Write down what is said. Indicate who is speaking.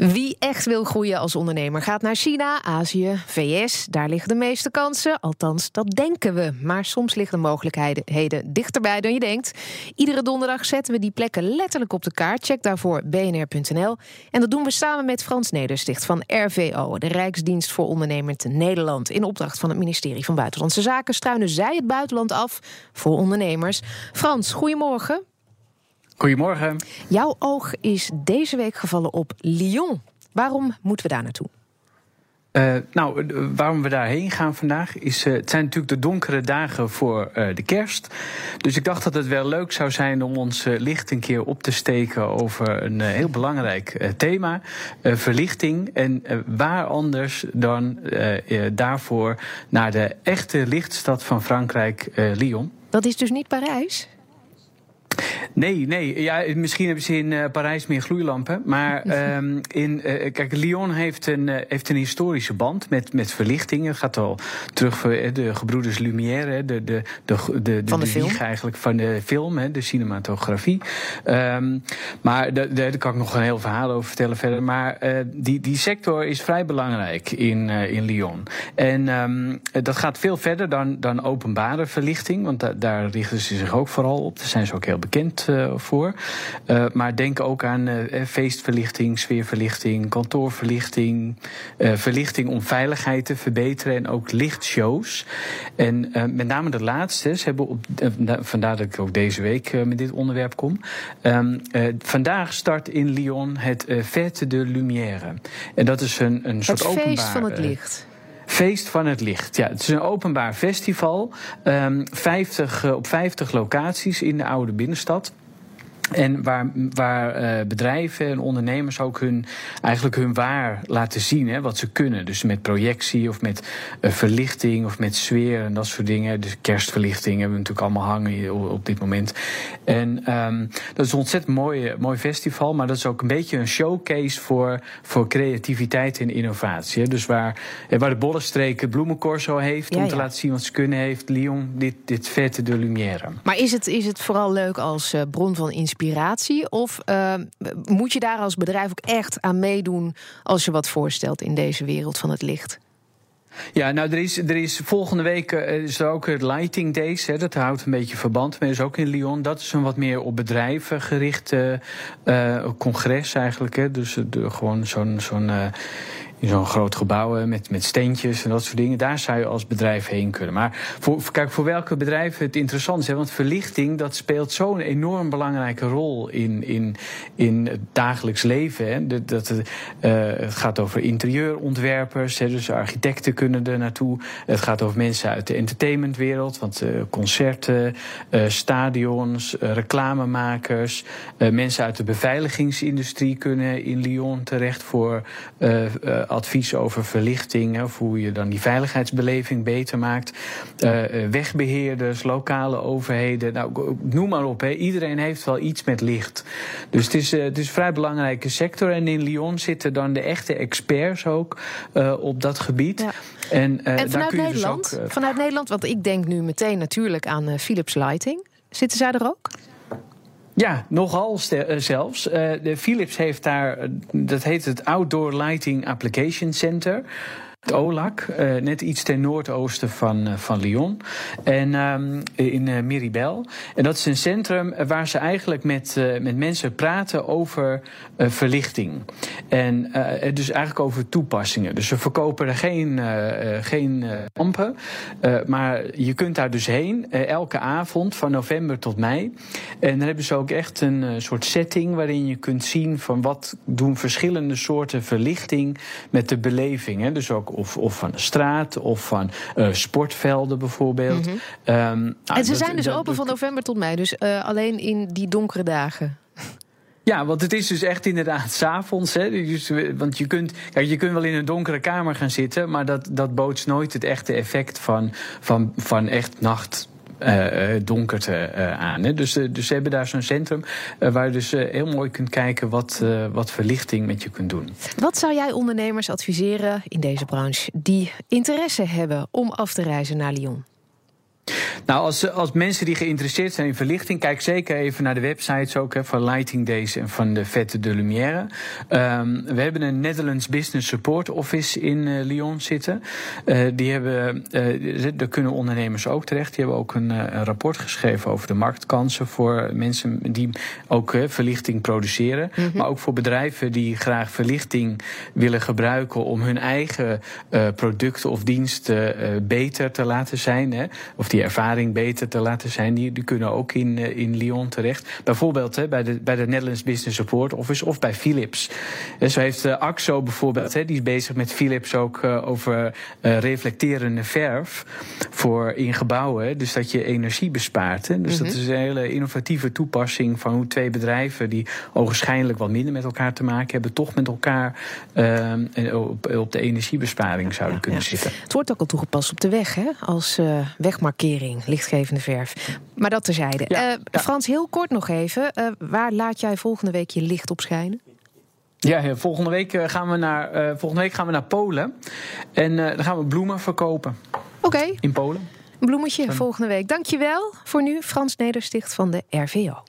Speaker 1: Wie echt wil groeien als ondernemer gaat naar China, Azië, VS. Daar liggen de meeste kansen. Althans, dat denken we. Maar soms liggen de mogelijkheden dichterbij dan je denkt. Iedere donderdag zetten we die plekken letterlijk op de kaart. Check daarvoor bnr.nl. En dat doen we samen met Frans Nedersticht van RVO, de Rijksdienst voor Ondernemend Nederland. In opdracht van het ministerie van Buitenlandse Zaken struinen zij het buitenland af voor ondernemers. Frans, goedemorgen.
Speaker 2: Goedemorgen.
Speaker 1: Jouw oog is deze week gevallen op Lyon. Waarom moeten we daar naartoe?
Speaker 2: Uh, nou, waarom we daarheen gaan vandaag is. Uh, het zijn natuurlijk de donkere dagen voor uh, de kerst. Dus ik dacht dat het wel leuk zou zijn om ons licht een keer op te steken over een heel belangrijk thema: verlichting. En waar anders dan daarvoor naar de echte lichtstad van Frankrijk, Lyon.
Speaker 1: Dat is dus niet Parijs?
Speaker 2: Nee, nee. Ja, misschien hebben ze in uh, Parijs meer gloeilampen. Maar um, in, uh, kijk, Lyon heeft een, uh, heeft een historische band met, met verlichting. Het gaat al terug voor de gebroeders Lumière, de, de, de, de, de,
Speaker 1: van de, de film.
Speaker 2: eigenlijk van de film, hè, de cinematografie. Um, maar daar, daar kan ik nog een heel verhaal over vertellen verder. Maar die, die sector is vrij belangrijk in, in Lyon. En um, dat gaat veel verder dan, dan openbare verlichting. Want da, daar richten ze zich ook vooral op. Daar zijn ze ook heel bekend uh, voor. Uh, maar denk ook aan uh, feestverlichting, sfeerverlichting, kantoorverlichting, verlichting om veiligheid te verbeteren en ook lichtshows. En met name de laatste, ze hebben op, vandaar dat ik ook deze week met dit onderwerp kom. Um, vandaag start in Lyon het Fête de Lumière. En dat is een, een soort
Speaker 1: openbaar...
Speaker 2: Het
Speaker 1: feest van het licht.
Speaker 2: Feest van het Licht. Ja, het is een openbaar festival. Um, 50, op 50 locaties in de oude binnenstad. En waar, waar uh, bedrijven en ondernemers ook hun, eigenlijk hun waar laten zien, hè, wat ze kunnen. Dus met projectie of met uh, verlichting of met sfeer en dat soort dingen. Dus kerstverlichting hebben we natuurlijk allemaal hangen op, dit moment. En um, dat is een ontzettend mooi, mooi festival, maar dat is ook een beetje een showcase voor, voor creativiteit en innovatie. Hè. Dus waar, waar de Bollenstreek Bloemencorso heeft ja, om te ja. laten zien wat ze kunnen, heeft Lyon dit, dit Fête de Lumière.
Speaker 1: Maar is het, is het vooral leuk als uh, bron van inspiratie? Inspiratie? Of uh, moet je daar als bedrijf ook echt aan meedoen als je wat voorstelt in deze wereld van het licht?
Speaker 2: Ja, nou, er is, er is volgende week uh, is er ook het Lighting Days. Hè, dat houdt een beetje verband mee. is ook in Lyon. Dat is een wat meer op bedrijven gerichte uh, congres eigenlijk. Hè. Dus de, gewoon zo'n. zo'n in zo'n groot gebouw met, met steentjes en dat soort dingen. Daar zou je als bedrijf heen kunnen. Maar voor, kijk, voor welke bedrijven het interessant is. Hè, want verlichting dat speelt zo'n enorm belangrijke rol in, in, in het dagelijks leven. Hè. Dat, dat, uh, het gaat over interieurontwerpers, hè, dus architecten kunnen er naartoe. Het gaat over mensen uit de entertainmentwereld. Want uh, concerten, uh, stadions, reclamemakers. mensen uit de beveiligingsindustrie kunnen in Lyon terecht voor advies over verlichting, of hoe je dan die veiligheidsbeleving beter maakt. Uh, wegbeheerders, lokale overheden, nou, noem maar op. Hè. Iedereen heeft wel iets met licht. Dus het is, uh, het is een vrij belangrijke sector. En in Lyon zitten dan de echte experts ook uh, op dat gebied. Ja.
Speaker 1: En, en vanuit Nederland? Dus ook, vanuit Nederland, want ik denk nu meteen natuurlijk aan Philips Lighting. Zitten zij er ook?
Speaker 2: Ja, nogal zelfs. Uh, de Philips heeft daar, dat heet het Outdoor Lighting Application Center. Het OLAC, uh, net iets ten noordoosten van, uh, van Lyon. En um, in uh, Miribel. En dat is een centrum waar ze eigenlijk met, met mensen praten over verlichting. En dus eigenlijk over toepassingen. Dus ze verkopen er geen, geen lampen. maar je kunt daar dus heen, elke avond van november tot mei. En dan hebben ze ook echt een soort setting waarin je kunt zien van wat doen verschillende soorten verlichting met de beleving. Hè? Dus ook of, of van de straat of van uh, sportvelden bijvoorbeeld.
Speaker 1: Mm -hmm. um, en ze zijn dus dat, open dat, van november tot mei, dus uh, alleen in die donkere dagen.
Speaker 2: Ja, want het is dus echt inderdaad s'avonds. Dus, want je kunt, kijk, je kunt wel in een donkere kamer gaan zitten, maar dat, dat bootst nooit het echte effect van, van, van echt nacht donkerte uh, aan. Hè. Dus, dus ze hebben daar zo'n centrum waar je dus heel mooi kunt kijken wat, wat verlichting met je kunt doen.
Speaker 1: Wat zou jij ondernemers adviseren in deze branche die interesse hebben om af te reizen naar Lyon?
Speaker 2: Nou, als, als mensen die geïnteresseerd zijn in verlichting, kijk zeker even naar de websites ook hè, van Lighting Days en van de Vette de Lumière. Um, we hebben een Netherlands Business Support Office in uh, Lyon zitten. Uh, die hebben, uh, daar kunnen ondernemers ook terecht. Die hebben ook een, een, rapport geschreven over de marktkansen voor mensen die ook verlichting produceren. Mm -hmm. Maar ook voor bedrijven die graag verlichting willen gebruiken om hun eigen producten of diensten beter te laten zijn. Hè, of die ervaring beter te laten zijn. Die, die kunnen ook in, in Lyon terecht. Bijvoorbeeld hè, bij, de, bij de Netherlands Business Support Office of bij Philips. En zo heeft AXO bijvoorbeeld, hè, die is bezig met Philips ook over reflecterende verf voor in gebouwen. Dus dat je energie bespaart. Hè. Dus mm -hmm. dat is een hele innovatieve toepassing van hoe twee bedrijven die ogenschijnlijk wat minder met elkaar te maken hebben, toch met elkaar uh, op, op, de energiebesparing zouden ja, kunnen ja. zitten.
Speaker 1: Het wordt ook al toegepast op de weg, hè? als uh, wegmarkering, lichtgevende verf. Maar dat terzijde. Ja, uh, Frans, heel kort nog even. Uh, waar laat jij volgende week je licht op schijnen?
Speaker 2: Ja, volgende week gaan we naar, uh, volgende week gaan we naar Polen. En dan gaan we bloemen verkopen.
Speaker 1: Oké. Okay.
Speaker 2: In Polen.
Speaker 1: Een bloemetje volgende week. Dankjewel voor nu, Frans Nedersticht van de RVO.